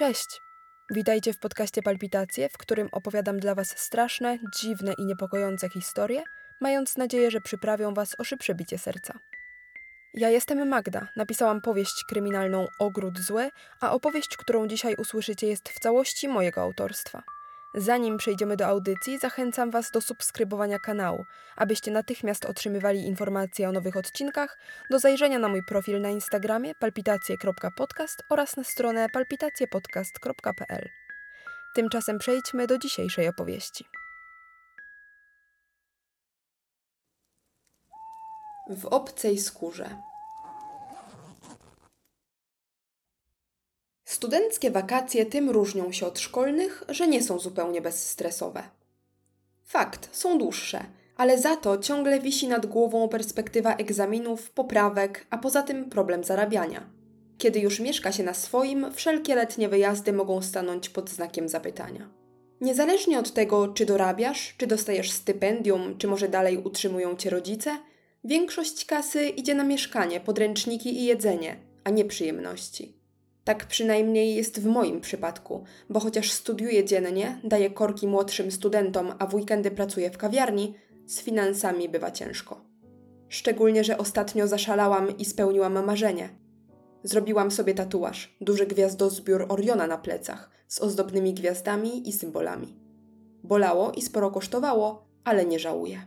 Cześć! Witajcie w podcaście Palpitacje, w którym opowiadam dla Was straszne, dziwne i niepokojące historie, mając nadzieję, że przyprawią Was o szybsze bicie serca. Ja jestem Magda, napisałam powieść kryminalną Ogród Zły, a opowieść, którą dzisiaj usłyszycie, jest w całości mojego autorstwa. Zanim przejdziemy do audycji, zachęcam Was do subskrybowania kanału, abyście natychmiast otrzymywali informacje o nowych odcinkach, do zajrzenia na mój profil na Instagramie palpitacje.podcast oraz na stronę palpitacjepodcast.pl. Tymczasem przejdźmy do dzisiejszej opowieści. W obcej skórze. Studenckie wakacje tym różnią się od szkolnych, że nie są zupełnie bezstresowe. Fakt, są dłuższe, ale za to ciągle wisi nad głową perspektywa egzaminów, poprawek, a poza tym problem zarabiania. Kiedy już mieszka się na swoim, wszelkie letnie wyjazdy mogą stanąć pod znakiem zapytania. Niezależnie od tego, czy dorabiasz, czy dostajesz stypendium, czy może dalej utrzymują cię rodzice, większość kasy idzie na mieszkanie, podręczniki i jedzenie, a nie przyjemności. Tak przynajmniej jest w moim przypadku, bo chociaż studiuję dziennie, daję korki młodszym studentom, a w weekendy pracuję w kawiarni, z finansami bywa ciężko. Szczególnie, że ostatnio zaszalałam i spełniłam marzenie. Zrobiłam sobie tatuaż, duży gwiazdozbiór Oriona na plecach, z ozdobnymi gwiazdami i symbolami. Bolało i sporo kosztowało, ale nie żałuję.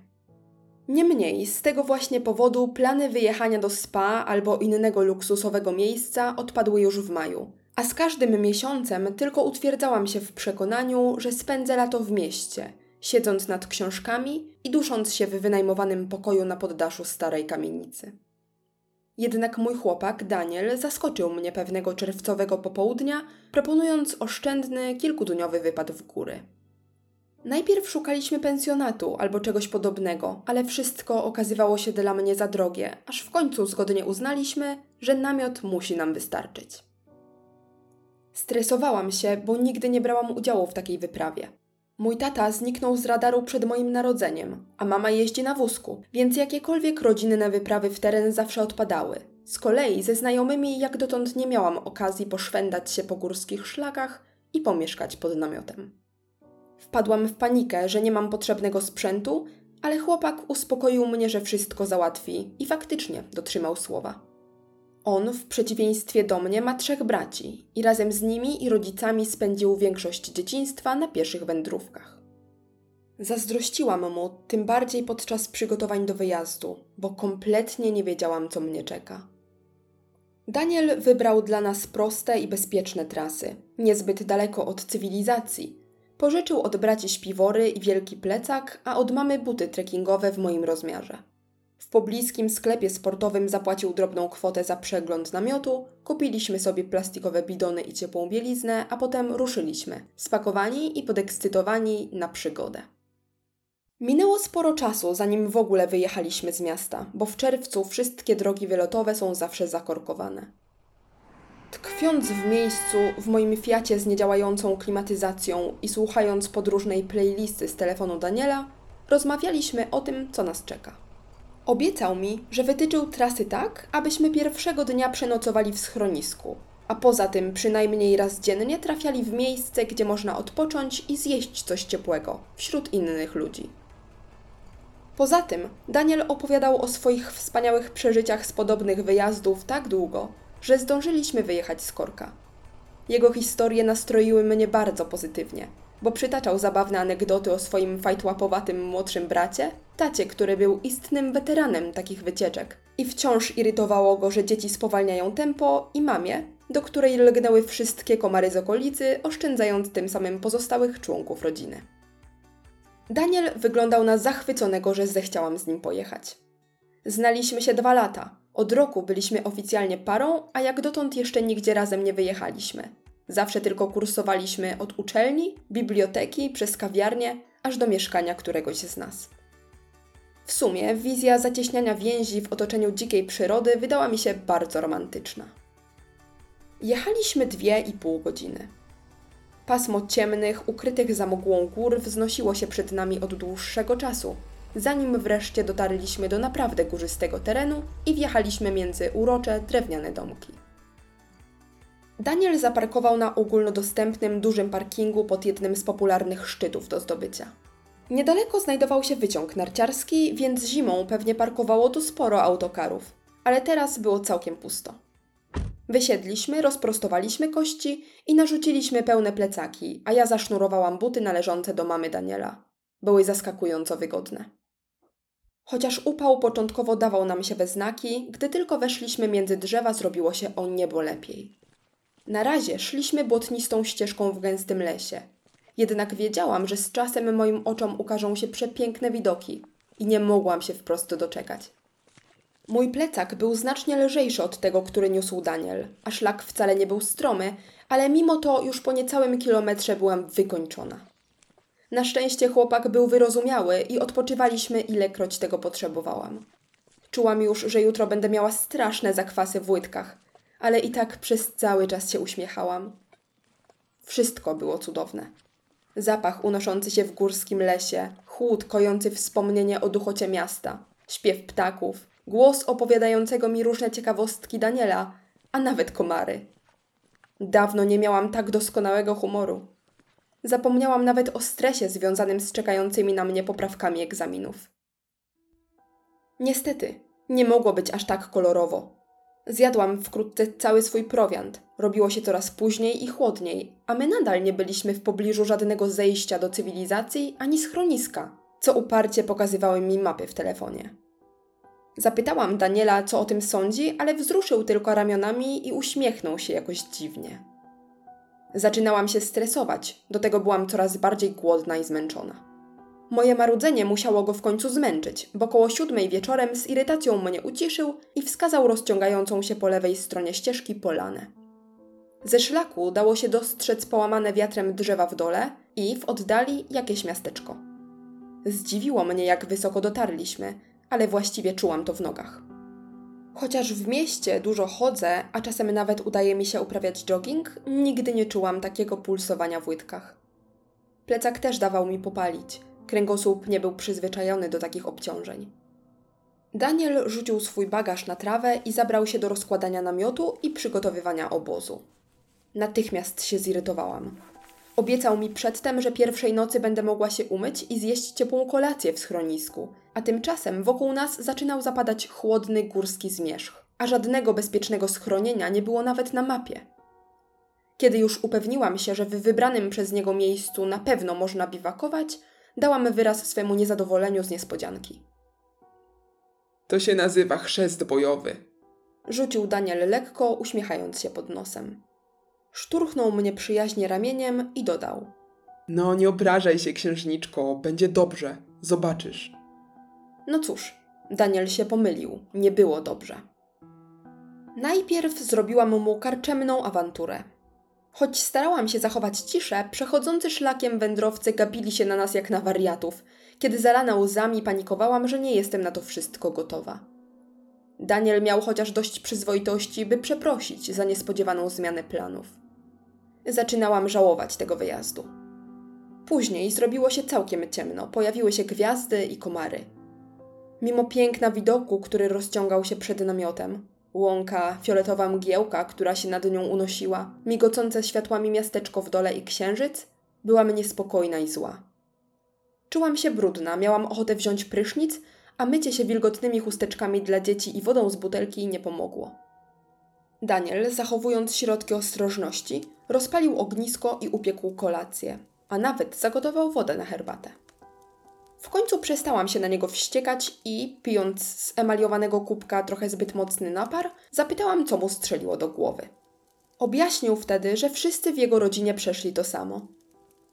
Niemniej, z tego właśnie powodu plany wyjechania do spa albo innego luksusowego miejsca odpadły już w maju. A z każdym miesiącem tylko utwierdzałam się w przekonaniu, że spędzę lato w mieście, siedząc nad książkami i dusząc się w wynajmowanym pokoju na poddaszu starej kamienicy. Jednak mój chłopak, Daniel, zaskoczył mnie pewnego czerwcowego popołudnia, proponując oszczędny, kilkudniowy wypad w góry. Najpierw szukaliśmy pensjonatu albo czegoś podobnego, ale wszystko okazywało się dla mnie za drogie, aż w końcu zgodnie uznaliśmy, że namiot musi nam wystarczyć. Stresowałam się, bo nigdy nie brałam udziału w takiej wyprawie. Mój tata zniknął z radaru przed moim narodzeniem, a mama jeździ na wózku, więc jakiekolwiek rodzinne wyprawy w teren zawsze odpadały. Z kolei ze znajomymi jak dotąd nie miałam okazji poszwędać się po górskich szlakach i pomieszkać pod namiotem. Wpadłam w panikę, że nie mam potrzebnego sprzętu, ale chłopak uspokoił mnie, że wszystko załatwi i faktycznie dotrzymał słowa. On, w przeciwieństwie do mnie, ma trzech braci i razem z nimi i rodzicami spędził większość dzieciństwa na pieszych wędrówkach. Zazdrościłam mu, tym bardziej podczas przygotowań do wyjazdu, bo kompletnie nie wiedziałam, co mnie czeka. Daniel wybrał dla nas proste i bezpieczne trasy, niezbyt daleko od cywilizacji, Pożyczył od braci śpiwory i wielki plecak, a od mamy buty trekkingowe w moim rozmiarze. W pobliskim sklepie sportowym zapłacił drobną kwotę za przegląd namiotu, kupiliśmy sobie plastikowe bidony i ciepłą bieliznę, a potem ruszyliśmy, spakowani i podekscytowani na przygodę. Minęło sporo czasu, zanim w ogóle wyjechaliśmy z miasta, bo w czerwcu wszystkie drogi wylotowe są zawsze zakorkowane. Tkwiąc w miejscu w moim Fiacie z niedziałającą klimatyzacją i słuchając podróżnej playlisty z telefonu Daniela, rozmawialiśmy o tym, co nas czeka. Obiecał mi, że wytyczył trasy tak, abyśmy pierwszego dnia przenocowali w schronisku, a poza tym przynajmniej raz dziennie trafiali w miejsce, gdzie można odpocząć i zjeść coś ciepłego wśród innych ludzi. Poza tym Daniel opowiadał o swoich wspaniałych przeżyciach z podobnych wyjazdów tak długo, że zdążyliśmy wyjechać z korka. Jego historie nastroiły mnie bardzo pozytywnie, bo przytaczał zabawne anegdoty o swoim fajtłapowatym młodszym bracie, tacie, który był istnym weteranem takich wycieczek. I wciąż irytowało go, że dzieci spowalniają tempo i mamie, do której lgnęły wszystkie komary z okolicy, oszczędzając tym samym pozostałych członków rodziny. Daniel wyglądał na zachwyconego, że zechciałam z nim pojechać. Znaliśmy się dwa lata, od roku byliśmy oficjalnie parą, a jak dotąd jeszcze nigdzie razem nie wyjechaliśmy. Zawsze tylko kursowaliśmy od uczelni, biblioteki, przez kawiarnię, aż do mieszkania któregoś z nas. W sumie wizja zacieśniania więzi w otoczeniu dzikiej przyrody wydała mi się bardzo romantyczna. Jechaliśmy dwie i pół godziny. Pasmo ciemnych, ukrytych za mgłą gór wznosiło się przed nami od dłuższego czasu, zanim wreszcie dotarliśmy do naprawdę górzystego terenu i wjechaliśmy między urocze drewniane domki. Daniel zaparkował na ogólnodostępnym dużym parkingu pod jednym z popularnych szczytów do zdobycia. Niedaleko znajdował się wyciąg narciarski, więc zimą pewnie parkowało tu sporo autokarów, ale teraz było całkiem pusto. Wysiedliśmy, rozprostowaliśmy kości i narzuciliśmy pełne plecaki, a ja zasznurowałam buty należące do mamy Daniela. Były zaskakująco wygodne. Chociaż upał początkowo dawał nam się we znaki, gdy tylko weszliśmy między drzewa, zrobiło się o niebo lepiej. Na razie szliśmy błotnistą ścieżką w gęstym lesie. Jednak wiedziałam, że z czasem moim oczom ukażą się przepiękne widoki i nie mogłam się wprost doczekać. Mój plecak był znacznie lżejszy od tego, który niósł Daniel, a szlak wcale nie był stromy, ale mimo to już po niecałym kilometrze byłam wykończona. Na szczęście chłopak był wyrozumiały i odpoczywaliśmy ilekroć tego potrzebowałam. Czułam już, że jutro będę miała straszne zakwasy w łydkach, ale i tak przez cały czas się uśmiechałam. Wszystko było cudowne. Zapach unoszący się w górskim lesie, chłód kojący wspomnienie o duchocie miasta, śpiew ptaków, głos opowiadającego mi różne ciekawostki Daniela, a nawet komary. Dawno nie miałam tak doskonałego humoru. Zapomniałam nawet o stresie związanym z czekającymi na mnie poprawkami egzaminów. Niestety, nie mogło być aż tak kolorowo. Zjadłam wkrótce cały swój prowiant. Robiło się coraz później i chłodniej, a my nadal nie byliśmy w pobliżu żadnego zejścia do cywilizacji ani schroniska, co uparcie pokazywały mi mapy w telefonie. Zapytałam Daniela, co o tym sądzi, ale wzruszył tylko ramionami i uśmiechnął się jakoś dziwnie. Zaczynałam się stresować, do tego byłam coraz bardziej głodna i zmęczona. Moje marudzenie musiało go w końcu zmęczyć, bo koło siódmej wieczorem z irytacją mnie uciszył i wskazał rozciągającą się po lewej stronie ścieżki polanę. Ze szlaku dało się dostrzec połamane wiatrem drzewa w dole i w oddali jakieś miasteczko. Zdziwiło mnie, jak wysoko dotarliśmy, ale właściwie czułam to w nogach. Chociaż w mieście dużo chodzę, a czasem nawet udaje mi się uprawiać jogging, nigdy nie czułam takiego pulsowania w łydkach. Plecak też dawał mi popalić. Kręgosłup nie był przyzwyczajony do takich obciążeń. Daniel rzucił swój bagaż na trawę i zabrał się do rozkładania namiotu i przygotowywania obozu. Natychmiast się zirytowałam. Obiecał mi przedtem, że pierwszej nocy będę mogła się umyć i zjeść ciepłą kolację w schronisku, a tymczasem wokół nas zaczynał zapadać chłodny górski zmierzch, a żadnego bezpiecznego schronienia nie było nawet na mapie. Kiedy już upewniłam się, że w wybranym przez niego miejscu na pewno można biwakować, dałam wyraz swemu niezadowoleniu z niespodzianki. To się nazywa chrzest bojowy. Rzucił Daniel lekko, uśmiechając się pod nosem. Szturchnął mnie przyjaźnie ramieniem i dodał. No, nie obrażaj się, księżniczko, będzie dobrze. Zobaczysz. No cóż, Daniel się pomylił, nie było dobrze. Najpierw zrobiłam mu karczemną awanturę. Choć starałam się zachować ciszę, przechodzący szlakiem wędrowcy gapili się na nas jak na wariatów. Kiedy zalana łzami panikowałam, że nie jestem na to wszystko gotowa. Daniel miał chociaż dość przyzwoitości, by przeprosić za niespodziewaną zmianę planów. Zaczynałam żałować tego wyjazdu. Później zrobiło się całkiem ciemno, pojawiły się gwiazdy i komary. Mimo piękna widoku, który rozciągał się przed namiotem, łąka, fioletowa mgiełka, która się nad nią unosiła, migocące światłami miasteczko w dole i księżyc, byłam niespokojna i zła. Czułam się brudna, miałam ochotę wziąć prysznic, a mycie się wilgotnymi chusteczkami dla dzieci i wodą z butelki nie pomogło. Daniel, zachowując środki ostrożności, rozpalił ognisko i upiekł kolację, a nawet zagotował wodę na herbatę. W końcu przestałam się na niego wściekać i, pijąc z emaliowanego kubka trochę zbyt mocny napar, zapytałam, co mu strzeliło do głowy. Objaśnił wtedy, że wszyscy w jego rodzinie przeszli to samo.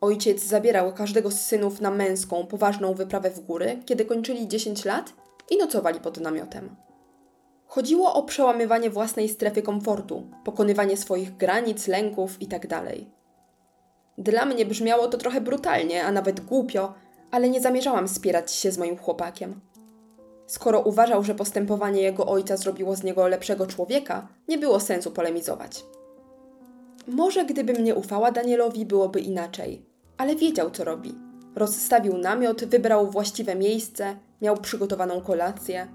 Ojciec zabierał każdego z synów na męską, poważną wyprawę w góry, kiedy kończyli 10 lat i nocowali pod namiotem. Chodziło o przełamywanie własnej strefy komfortu, pokonywanie swoich granic, lęków itd. Dla mnie brzmiało to trochę brutalnie, a nawet głupio, ale nie zamierzałam spierać się z moim chłopakiem. Skoro uważał, że postępowanie jego ojca zrobiło z niego lepszego człowieka, nie było sensu polemizować. Może gdybym nie ufała Danielowi, byłoby inaczej, ale wiedział, co robi. Rozstawił namiot, wybrał właściwe miejsce, miał przygotowaną kolację.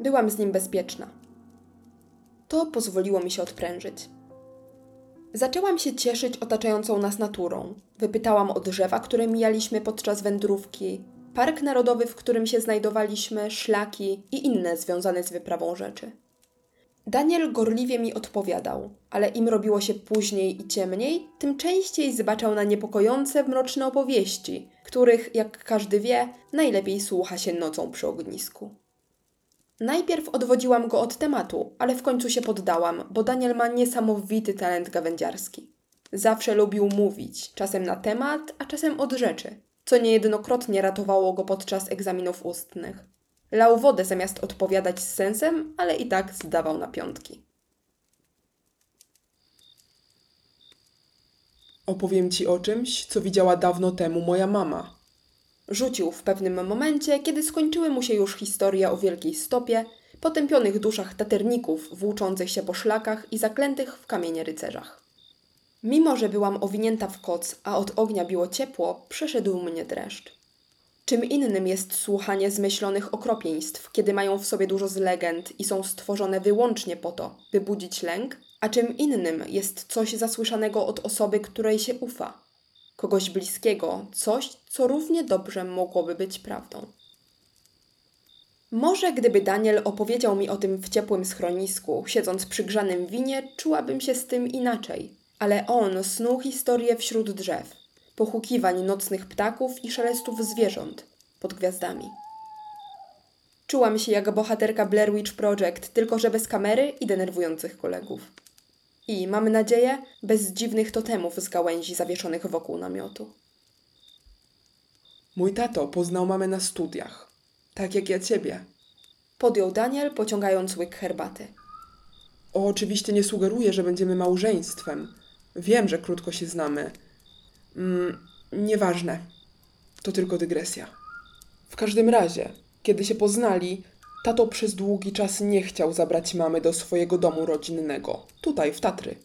Byłam z nim bezpieczna. To pozwoliło mi się odprężyć. Zaczęłam się cieszyć otaczającą nas naturą. Wypytałam o drzewa, które mijaliśmy podczas wędrówki, park narodowy, w którym się znajdowaliśmy, szlaki i inne związane z wyprawą rzeczy. Daniel gorliwie mi odpowiadał, ale im robiło się później i ciemniej, tym częściej zbaczał na niepokojące, mroczne opowieści, których, jak każdy wie, najlepiej słucha się nocą przy ognisku. Najpierw odwodziłam go od tematu, ale w końcu się poddałam, bo Daniel ma niesamowity talent gawędziarski. Zawsze lubił mówić, czasem na temat, a czasem od rzeczy, co niejednokrotnie ratowało go podczas egzaminów ustnych. Lał wodę zamiast odpowiadać z sensem, ale i tak zdawał na piątki. Opowiem ci o czymś, co widziała dawno temu moja mama. Rzucił w pewnym momencie, kiedy skończyły mu się już historia o wielkiej stopie, potępionych duszach taterników włóczących się po szlakach i zaklętych w kamienie rycerzach. Mimo, że byłam owinięta w koc, a od ognia biło ciepło, przeszedł mnie dreszcz. Czym innym jest słuchanie zmyślonych okropieństw, kiedy mają w sobie dużo z legend i są stworzone wyłącznie po to, by budzić lęk, a czym innym jest coś zasłyszanego od osoby, której się ufa, kogoś bliskiego, coś, co równie dobrze mogłoby być prawdą. Może gdyby Daniel opowiedział mi o tym w ciepłym schronisku, siedząc przy grzanym winie, czułabym się z tym inaczej. Ale on snuł historię wśród drzew, pochukiwań nocnych ptaków i szelestów zwierząt pod gwiazdami. Czułam się jak bohaterka Blair Witch Project, tylko że bez kamery i denerwujących kolegów. I, mamy nadzieję, bez dziwnych totemów z gałęzi zawieszonych wokół namiotu. Mój tato poznał mamę na studiach. Tak jak ja ciebie. Podjął Daniel, pociągając łyk herbaty. O, oczywiście nie sugeruję, że będziemy małżeństwem. Wiem, że krótko się znamy. Mm, nieważne. To tylko dygresja. W każdym razie, kiedy się poznali, tato przez długi czas nie chciał zabrać mamy do swojego domu rodzinnego, tutaj w Tatry.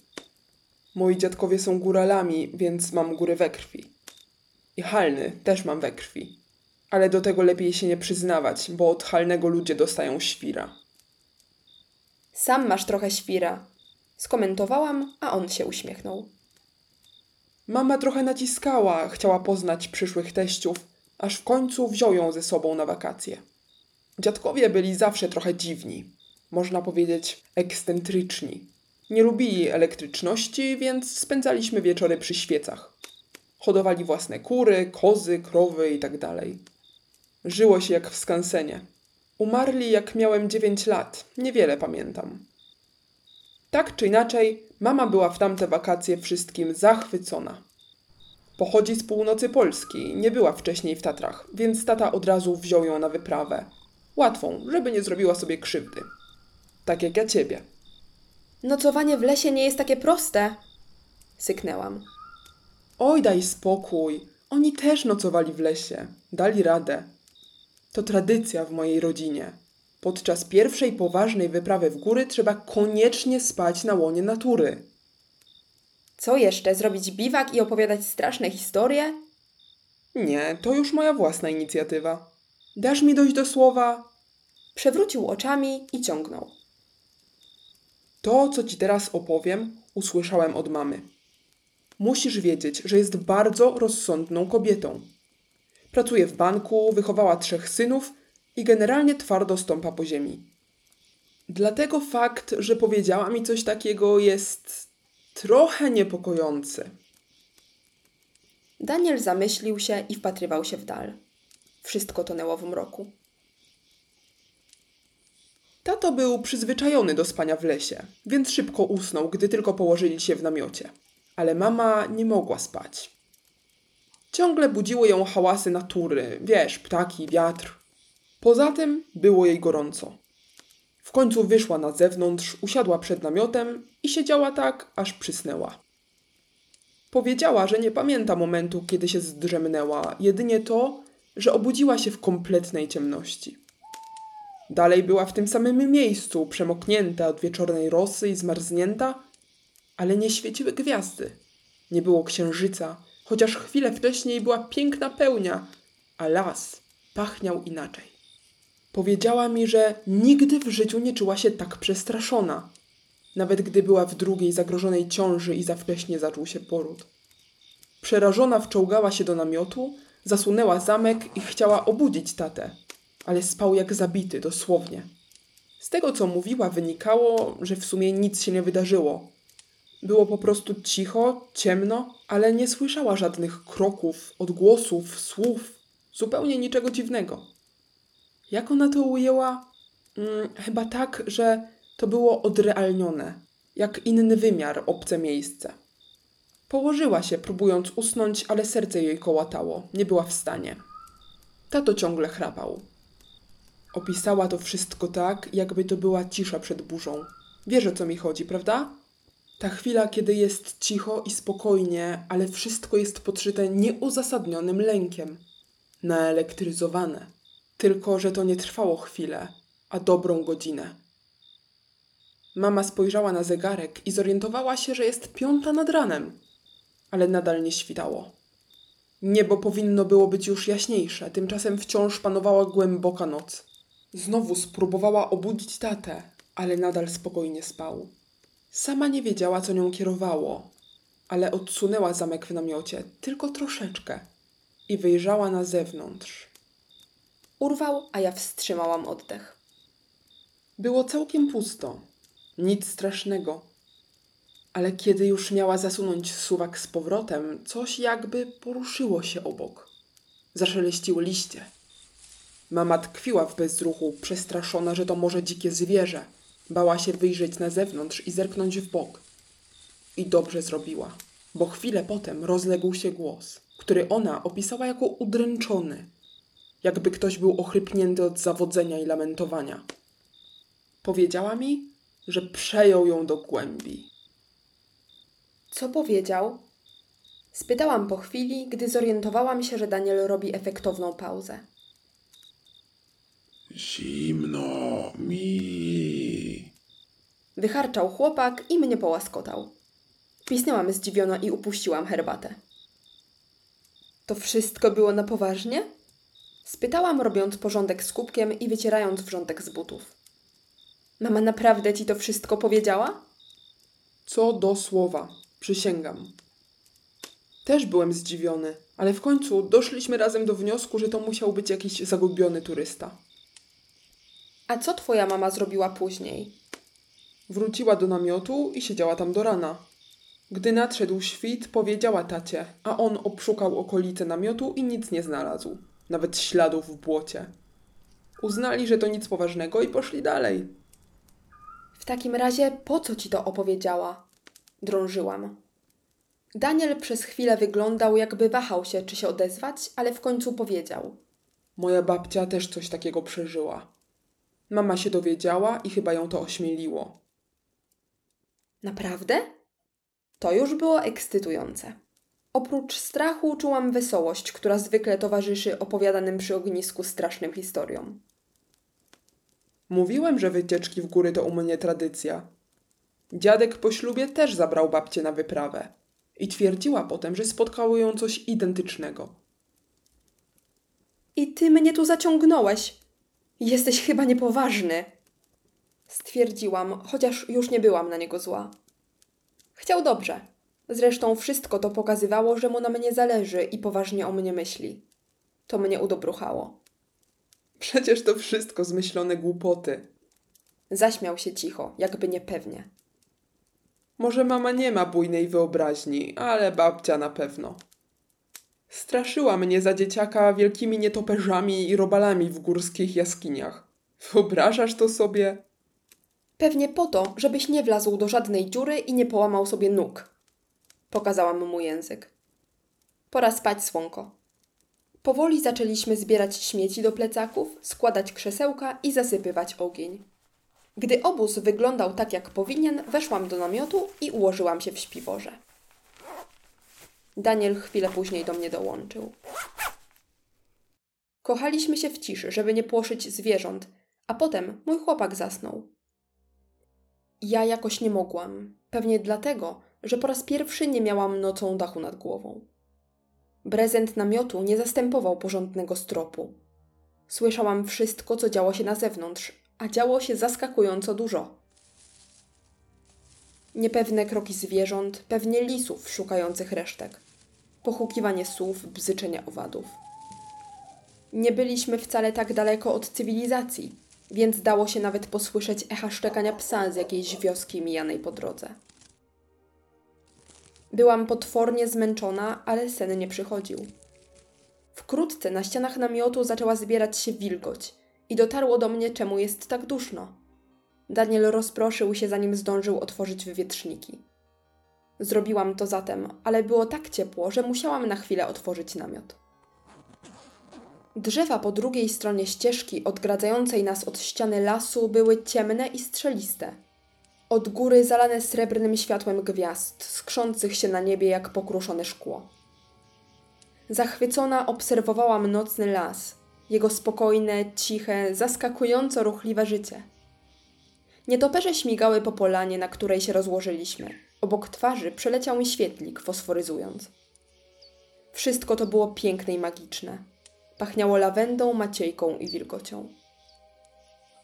Moi dziadkowie są góralami, więc mam góry we krwi. I halny też mam we krwi. Ale do tego lepiej się nie przyznawać, bo od halnego ludzie dostają świra. Sam masz trochę świra. Skomentowałam, a on się uśmiechnął. Mama trochę naciskała, chciała poznać przyszłych teściów, aż w końcu wziął ją ze sobą na wakacje. Dziadkowie byli zawsze trochę dziwni, można powiedzieć ekscentryczni. Nie lubili elektryczności, więc spędzaliśmy wieczory przy świecach. Hodowali własne kury, kozy, krowy itd. Żyło się jak w skansenie. Umarli jak miałem 9 lat, niewiele pamiętam. Tak czy inaczej, mama była w tamte wakacje wszystkim zachwycona. Pochodzi z północy Polski, nie była wcześniej w Tatrach, więc tata od razu wziął ją na wyprawę. Łatwą, żeby nie zrobiła sobie krzywdy. Tak jak ja ciebie. Nocowanie w lesie nie jest takie proste. Syknęłam. Oj, daj spokój. Oni też nocowali w lesie. Dali radę. To tradycja w mojej rodzinie. Podczas pierwszej poważnej wyprawy w góry trzeba koniecznie spać na łonie natury. Co jeszcze? Zrobić biwak i opowiadać straszne historie? Nie, to już moja własna inicjatywa. Dasz mi dojść do słowa? Przewrócił oczami i ciągnął. To, co ci teraz opowiem, usłyszałem od mamy. Musisz wiedzieć, że jest bardzo rozsądną kobietą. Pracuje w banku, wychowała trzech synów i generalnie twardo stąpa po ziemi. Dlatego fakt, że powiedziała mi coś takiego jest trochę niepokojący. Daniel zamyślił się i wpatrywał się w dal. Wszystko tonęło w mroku. Tato był przyzwyczajony do spania w lesie, więc szybko usnął, gdy tylko położyli się w namiocie. Ale mama nie mogła spać. Ciągle budziły ją hałasy natury, wiesz, ptaki, wiatr. Poza tym było jej gorąco. W końcu wyszła na zewnątrz, usiadła przed namiotem i siedziała tak, aż przysnęła. Powiedziała, że nie pamięta momentu, kiedy się zdrzemnęła, jedynie to, że obudziła się w kompletnej ciemności. Dalej była w tym samym miejscu, przemoknięta od wieczornej rosy i zmarznięta, ale nie świeciły gwiazdy. Nie było księżyca, chociaż chwilę wcześniej była piękna pełnia, a las pachniał inaczej. Powiedziała mi, że nigdy w życiu nie czuła się tak przestraszona. nawet gdy była w drugiej zagrożonej ciąży i za wcześnie zaczął się poród. Przerażona wczołgała się do namiotu, zasunęła zamek i chciała obudzić tatę, ale spał jak zabity, dosłownie. Z tego, co mówiła, wynikało, że w sumie nic się nie wydarzyło. Było po prostu cicho, ciemno, ale nie słyszała żadnych kroków, odgłosów, słów, zupełnie niczego dziwnego. Jak ona to ujęła? Mm, chyba tak, że to było odrealnione, jak inny wymiar, obce miejsce. Położyła się, próbując usnąć, ale serce jej kołatało, nie była w stanie. Tato ciągle chrapał. Opisała to wszystko tak, jakby to była cisza przed burzą. Wiesz o co mi chodzi, prawda? Ta chwila, kiedy jest cicho i spokojnie, ale wszystko jest podszyte nieuzasadnionym lękiem. Naelektryzowane. Tylko, że to nie trwało chwilę, a dobrą godzinę. Mama spojrzała na zegarek i zorientowała się, że jest piąta nad ranem, ale nadal nie świtało. Niebo powinno było być już jaśniejsze, tymczasem wciąż panowała głęboka noc. Znowu spróbowała obudzić tatę, ale nadal spokojnie spał. Sama nie wiedziała, co nią kierowało, ale odsunęła zamek w namiocie tylko troszeczkę i wyjrzała na zewnątrz. Urwał, a ja wstrzymałam oddech. Było całkiem pusto, nic strasznego. Ale kiedy już miała zasunąć suwak z powrotem, coś jakby poruszyło się obok. Zaszeleściły liście. Mama tkwiła w bezruchu, przestraszona, że to może dzikie zwierzę. Bała się wyjrzeć na zewnątrz i zerknąć w bok. I dobrze zrobiła, bo chwilę potem rozległ się głos, który ona opisała jako udręczony, jakby ktoś był ochrypnięty od zawodzenia i lamentowania. Powiedziała mi, że przejął ją do głębi. Co powiedział? Spytałam po chwili, gdy zorientowałam się, że Daniel robi efektowną pauzę. Zimno mi. Wycharczał chłopak i mnie połaskotał. Pisnęłam zdziwiona i upuściłam herbatę. To wszystko było na poważnie? Spytałam, robiąc porządek z kubkiem i wycierając wrzątek z butów. Mama naprawdę ci to wszystko powiedziała? Co do słowa, przysięgam. Też byłem zdziwiony, ale w końcu doszliśmy razem do wniosku, że to musiał być jakiś zagubiony turysta. A co twoja mama zrobiła później? Wróciła do namiotu i siedziała tam do rana. Gdy nadszedł świt, powiedziała tacie, a on obszukał okolice namiotu i nic nie znalazł, nawet śladów w błocie. Uznali, że to nic poważnego i poszli dalej. W takim razie po co ci to opowiedziała? Drążyłam. Daniel przez chwilę wyglądał, jakby wahał się, czy się odezwać, ale w końcu powiedział. Moja babcia też coś takiego przeżyła. Mama się dowiedziała i chyba ją to ośmieliło. Naprawdę? To już było ekscytujące. Oprócz strachu czułam wesołość, która zwykle towarzyszy opowiadanym przy ognisku strasznym historiom. Mówiłem, że wycieczki w góry to u mnie tradycja. Dziadek po ślubie też zabrał babcię na wyprawę i twierdziła potem, że spotkało ją coś identycznego. I ty mnie tu zaciągnąłeś. Jesteś chyba niepoważny. Stwierdziłam, chociaż już nie byłam na niego zła. Chciał dobrze. Zresztą wszystko to pokazywało, że mu na mnie zależy i poważnie o mnie myśli. To mnie udobruchało. Przecież to wszystko zmyślone głupoty. Zaśmiał się cicho, jakby niepewnie. Może mama nie ma bujnej wyobraźni, ale babcia na pewno. Straszyła mnie za dzieciaka wielkimi nietoperzami i robalami w górskich jaskiniach. Wyobrażasz to sobie? Pewnie po to, żebyś nie wlazł do żadnej dziury i nie połamał sobie nóg. Pokazałam mu język. Pora spać, słonko. Powoli zaczęliśmy zbierać śmieci do plecaków, składać krzesełka i zasypywać ogień. Gdy obóz wyglądał tak, jak powinien, weszłam do namiotu i ułożyłam się w śpiworze. Daniel chwilę później do mnie dołączył. Kochaliśmy się w ciszy, żeby nie płoszyć zwierząt, a potem mój chłopak zasnął. Ja jakoś nie mogłam, pewnie dlatego, że po raz pierwszy nie miałam nocą dachu nad głową. Prezent namiotu nie zastępował porządnego stropu. Słyszałam wszystko, co działo się na zewnątrz, a działo się zaskakująco dużo. Niepewne kroki zwierząt, pewnie lisów szukających resztek. Pochukiwanie słów, bzyczenie owadów. Nie byliśmy wcale tak daleko od cywilizacji, więc dało się nawet posłyszeć echa szczekania psa z jakiejś wioski mijanej po drodze. Byłam potwornie zmęczona, ale sen nie przychodził. Wkrótce na ścianach namiotu zaczęła zbierać się wilgoć i dotarło do mnie, czemu jest tak duszno. Daniel rozproszył się, zanim zdążył otworzyć wywietrzniki. Zrobiłam to zatem, ale było tak ciepło, że musiałam na chwilę otworzyć namiot. Drzewa po drugiej stronie ścieżki odgradzającej nas od ściany lasu były ciemne i strzeliste. Od góry zalane srebrnym światłem gwiazd, skrzących się na niebie jak pokruszone szkło. Zachwycona obserwowałam nocny las, jego spokojne, ciche, zaskakująco ruchliwe życie. Nietoperze śmigały po polanie, na której się rozłożyliśmy. Obok twarzy przeleciał mi świetlik, fosforyzując. Wszystko to było piękne i magiczne. Pachniało lawendą, maciejką i wilgocią.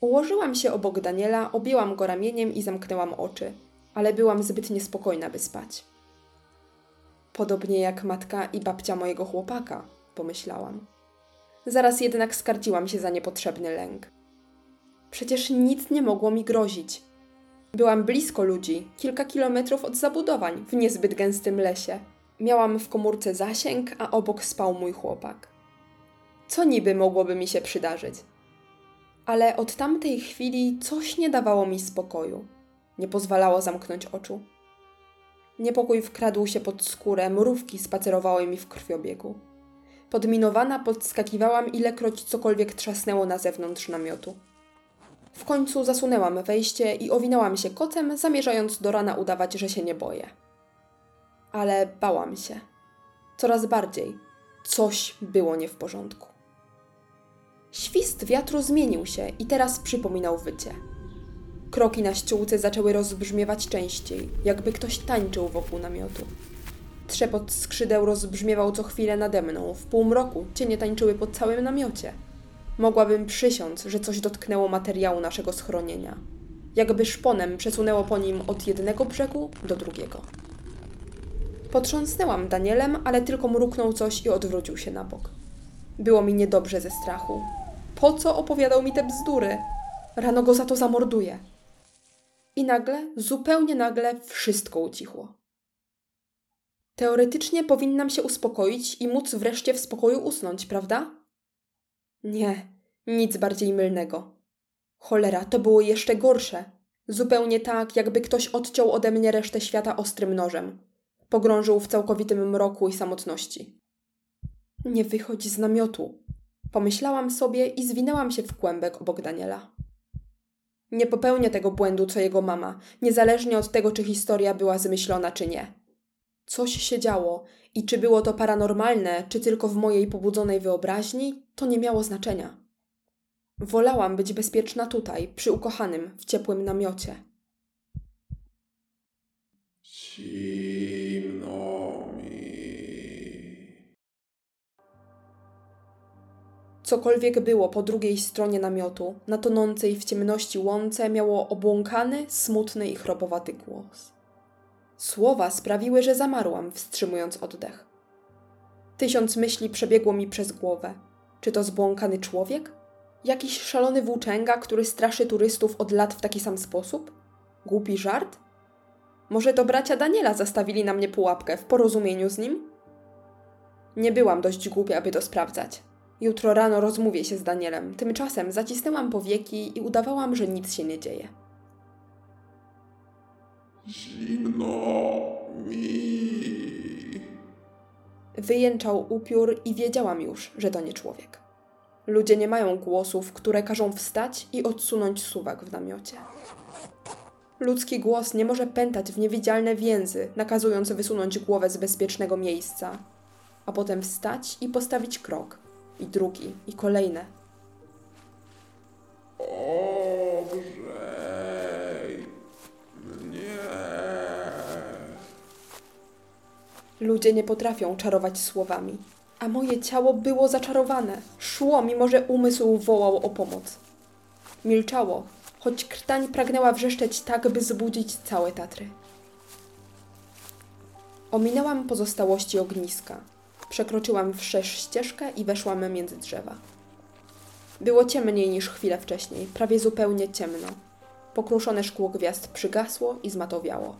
Ułożyłam się obok Daniela, objęłam go ramieniem i zamknęłam oczy, ale byłam zbyt niespokojna, by spać. Podobnie jak matka i babcia mojego chłopaka, pomyślałam. Zaraz jednak skarciłam się za niepotrzebny lęk. Przecież nic nie mogło mi grozić. Byłam blisko ludzi, kilka kilometrów od zabudowań, w niezbyt gęstym lesie. Miałam w komórce zasięg, a obok spał mój chłopak. Co niby mogłoby mi się przydarzyć? Ale od tamtej chwili coś nie dawało mi spokoju. Nie pozwalało zamknąć oczu. Niepokój wkradł się pod skórę, mrówki spacerowały mi w krwiobiegu. Podminowana podskakiwałam, ilekroć cokolwiek trzasnęło na zewnątrz namiotu. W końcu zasunęłam wejście i owinęłam się kocem, zamierzając do rana udawać, że się nie boję. Ale bałam się. Coraz bardziej. Coś było nie w porządku. Świst wiatru zmienił się i teraz przypominał wycie. Kroki na ściółce zaczęły rozbrzmiewać częściej, jakby ktoś tańczył wokół namiotu. Trzepot skrzydeł rozbrzmiewał co chwilę nade mną. W półmroku cienie tańczyły po całym namiocie. Mogłabym przysiąc, że coś dotknęło materiału naszego schronienia. Jakby szponem przesunęło po nim od jednego brzegu do drugiego. Potrząsnęłam Danielem, ale tylko mruknął coś i odwrócił się na bok. Było mi niedobrze ze strachu. Po co opowiadał mi te bzdury? Rano go za to zamorduję. I nagle, zupełnie nagle, wszystko ucichło. Teoretycznie powinnam się uspokoić i móc wreszcie w spokoju usnąć, prawda? Nie, nic bardziej mylnego. Cholera, to było jeszcze gorsze. Zupełnie tak, jakby ktoś odciął ode mnie resztę świata ostrym nożem. Pogrążył w całkowitym mroku i samotności. Nie wychodź z namiotu. Pomyślałam sobie i zwinęłam się w kłębek obok Daniela. Nie popełnię tego błędu, co jego mama, niezależnie od tego, czy historia była zmyślona, czy nie. Coś się działo i czy było to paranormalne, czy tylko w mojej pobudzonej wyobraźni, to nie miało znaczenia. Wolałam być bezpieczna tutaj, przy ukochanym, w ciepłym namiocie. Zimno mi. Cokolwiek było po drugiej stronie namiotu, na tonącej w ciemności łące, miało obłąkany, smutny i chropowaty głos. Słowa sprawiły, że zamarłam, wstrzymując oddech. Tysiąc myśli przebiegło mi przez głowę. Czy to zbłąkany człowiek? Jakiś szalony włóczęga, który straszy turystów od lat w taki sam sposób? Głupi żart? Może to bracia Daniela zastawili na mnie pułapkę w porozumieniu z nim? Nie byłam dość głupia, aby to sprawdzać. Jutro rano rozmówię się z Danielem. Tymczasem zacisnęłam powieki i udawałam, że nic się nie dzieje. Zimno mi. Wyjęczał upiór i wiedziałam już, że to nie człowiek. Ludzie nie mają głosów, które każą wstać i odsunąć suwak w namiocie. Ludzki głos nie może pętać w niewidzialne więzy, nakazując wysunąć głowę z bezpiecznego miejsca, a potem wstać i postawić krok, i drugi, i kolejne. Ludzie nie potrafią czarować słowami, a moje ciało było zaczarowane. Szło, mimo że umysł wołał o pomoc. Milczało, choć krtań pragnęła wrzeszczeć tak, by zbudzić całe Tatry. Ominęłam pozostałości ogniska. Przekroczyłam wszerz ścieżkę i weszłam między drzewa. Było ciemniej niż chwilę wcześniej, prawie zupełnie ciemno. Pokruszone szkło gwiazd przygasło i zmatowiało.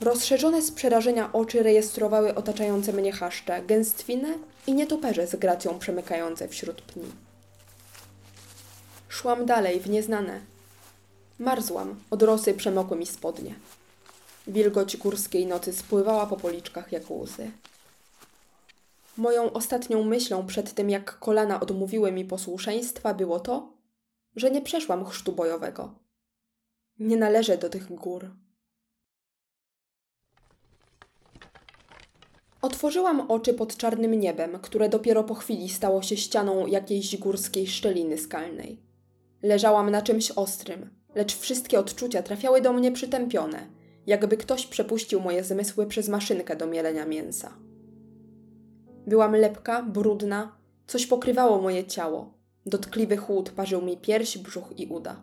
Rozszerzone z przerażenia oczy rejestrowały otaczające mnie chaszcze, gęstwinę i nietoperze z gracją przemykające wśród pni. Szłam dalej w nieznane. Marzłam, od rosy przemokły mi spodnie. Wilgoć górskiej nocy spływała po policzkach jak łzy. Moją ostatnią myślą przed tym, jak kolana odmówiły mi posłuszeństwa, było to, że nie przeszłam chrztu bojowego. Nie należę do tych gór. Otworzyłam oczy pod czarnym niebem, które dopiero po chwili stało się ścianą jakiejś górskiej szczeliny skalnej. Leżałam na czymś ostrym, lecz wszystkie odczucia trafiały do mnie przytępione, jakby ktoś przepuścił moje zmysły przez maszynkę do mielenia mięsa. Byłam lepka, brudna, coś pokrywało moje ciało. Dotkliwy chłód parzył mi pierś, brzuch i uda.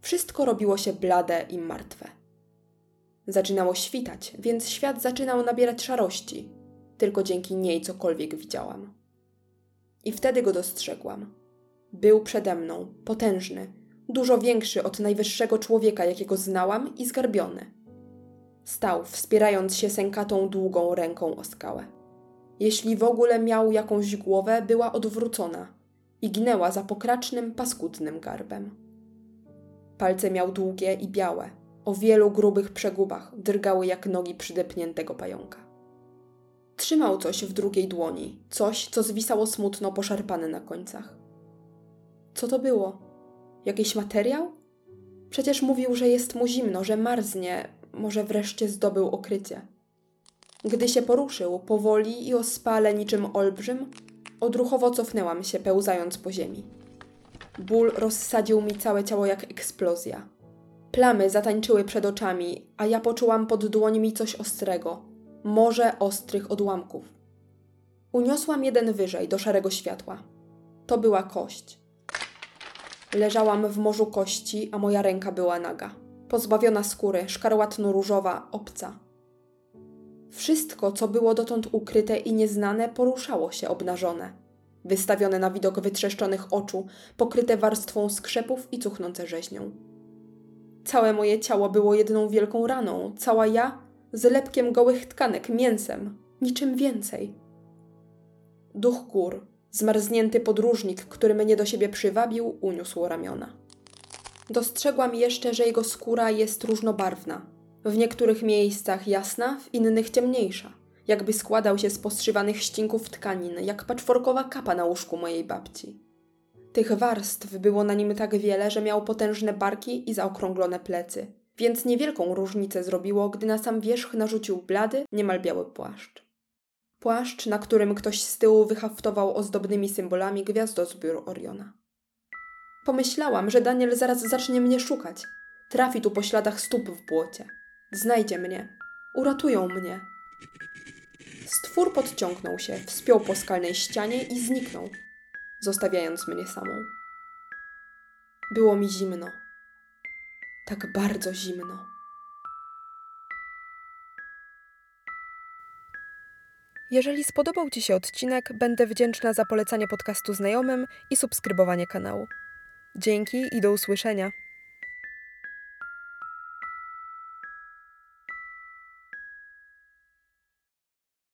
Wszystko robiło się blade i martwe. Zaczynało świtać, więc świat zaczynał nabierać szarości. Tylko dzięki niej cokolwiek widziałam. I wtedy go dostrzegłam. Był przede mną, potężny, dużo większy od najwyższego człowieka, jakiego znałam i zgarbiony. Stał, wspierając się sękatą długą ręką o skałę. Jeśli w ogóle miał jakąś głowę, była odwrócona i ginęła za pokracznym, paskudnym garbem. Palce miał długie i białe, o wielu grubych przegubach, drgały jak nogi przydepniętego pająka. Trzymał coś w drugiej dłoni, coś, co zwisało smutno poszarpane na końcach. Co to było? Jakiś materiał? Przecież mówił, że jest mu zimno, że marznie, może wreszcie zdobył okrycie. Gdy się poruszył, powoli i ospale niczym olbrzym, odruchowo cofnęłam się, pełzając po ziemi. Ból rozsadził mi całe ciało jak eksplozja. Plamy zatańczyły przed oczami, a ja poczułam pod dłońmi coś ostrego, morze ostrych odłamków. Uniosłam jeden wyżej do szarego światła. To była kość. Leżałam w morzu kości, a moja ręka była naga. Pozbawiona skóry, szkarłatno-różowa, obca. Wszystko, co było dotąd ukryte i nieznane, poruszało się obnażone. Wystawione na widok wytrzeszczonych oczu, pokryte warstwą skrzepów i cuchnące rzeźnią. Całe moje ciało było jedną wielką raną, cała ja z lepkiem gołych tkanek, mięsem, niczym więcej. Duch gór, zmarznięty podróżnik, który mnie do siebie przywabił, uniósł ramiona. Dostrzegłam jeszcze, że jego skóra jest różnobarwna. W niektórych miejscach jasna, w innych ciemniejsza. Jakby składał się z postrzywanych ścinków tkanin, jak paczworkowa kapa na łóżku mojej babci. Tych warstw było na nim tak wiele, że miał potężne barki i zaokrąglone plecy, więc niewielką różnicę zrobiło, gdy na sam wierzch narzucił blady, niemal biały płaszcz. Płaszcz, na którym ktoś z tyłu wyhaftował ozdobnymi symbolami gwiazdozbiór Oriona. Pomyślałam, że Daniel zaraz zacznie mnie szukać. Trafi tu po śladach stóp w błocie. Znajdzie mnie. Uratują mnie. Stwór podciągnął się, wspiął po skalnej ścianie i zniknął, zostawiając mnie samą. Było mi zimno. Tak bardzo zimno. Jeżeli spodobał Ci się odcinek, będę wdzięczna za polecanie podcastu znajomym i subskrybowanie kanału. Dzięki i do usłyszenia.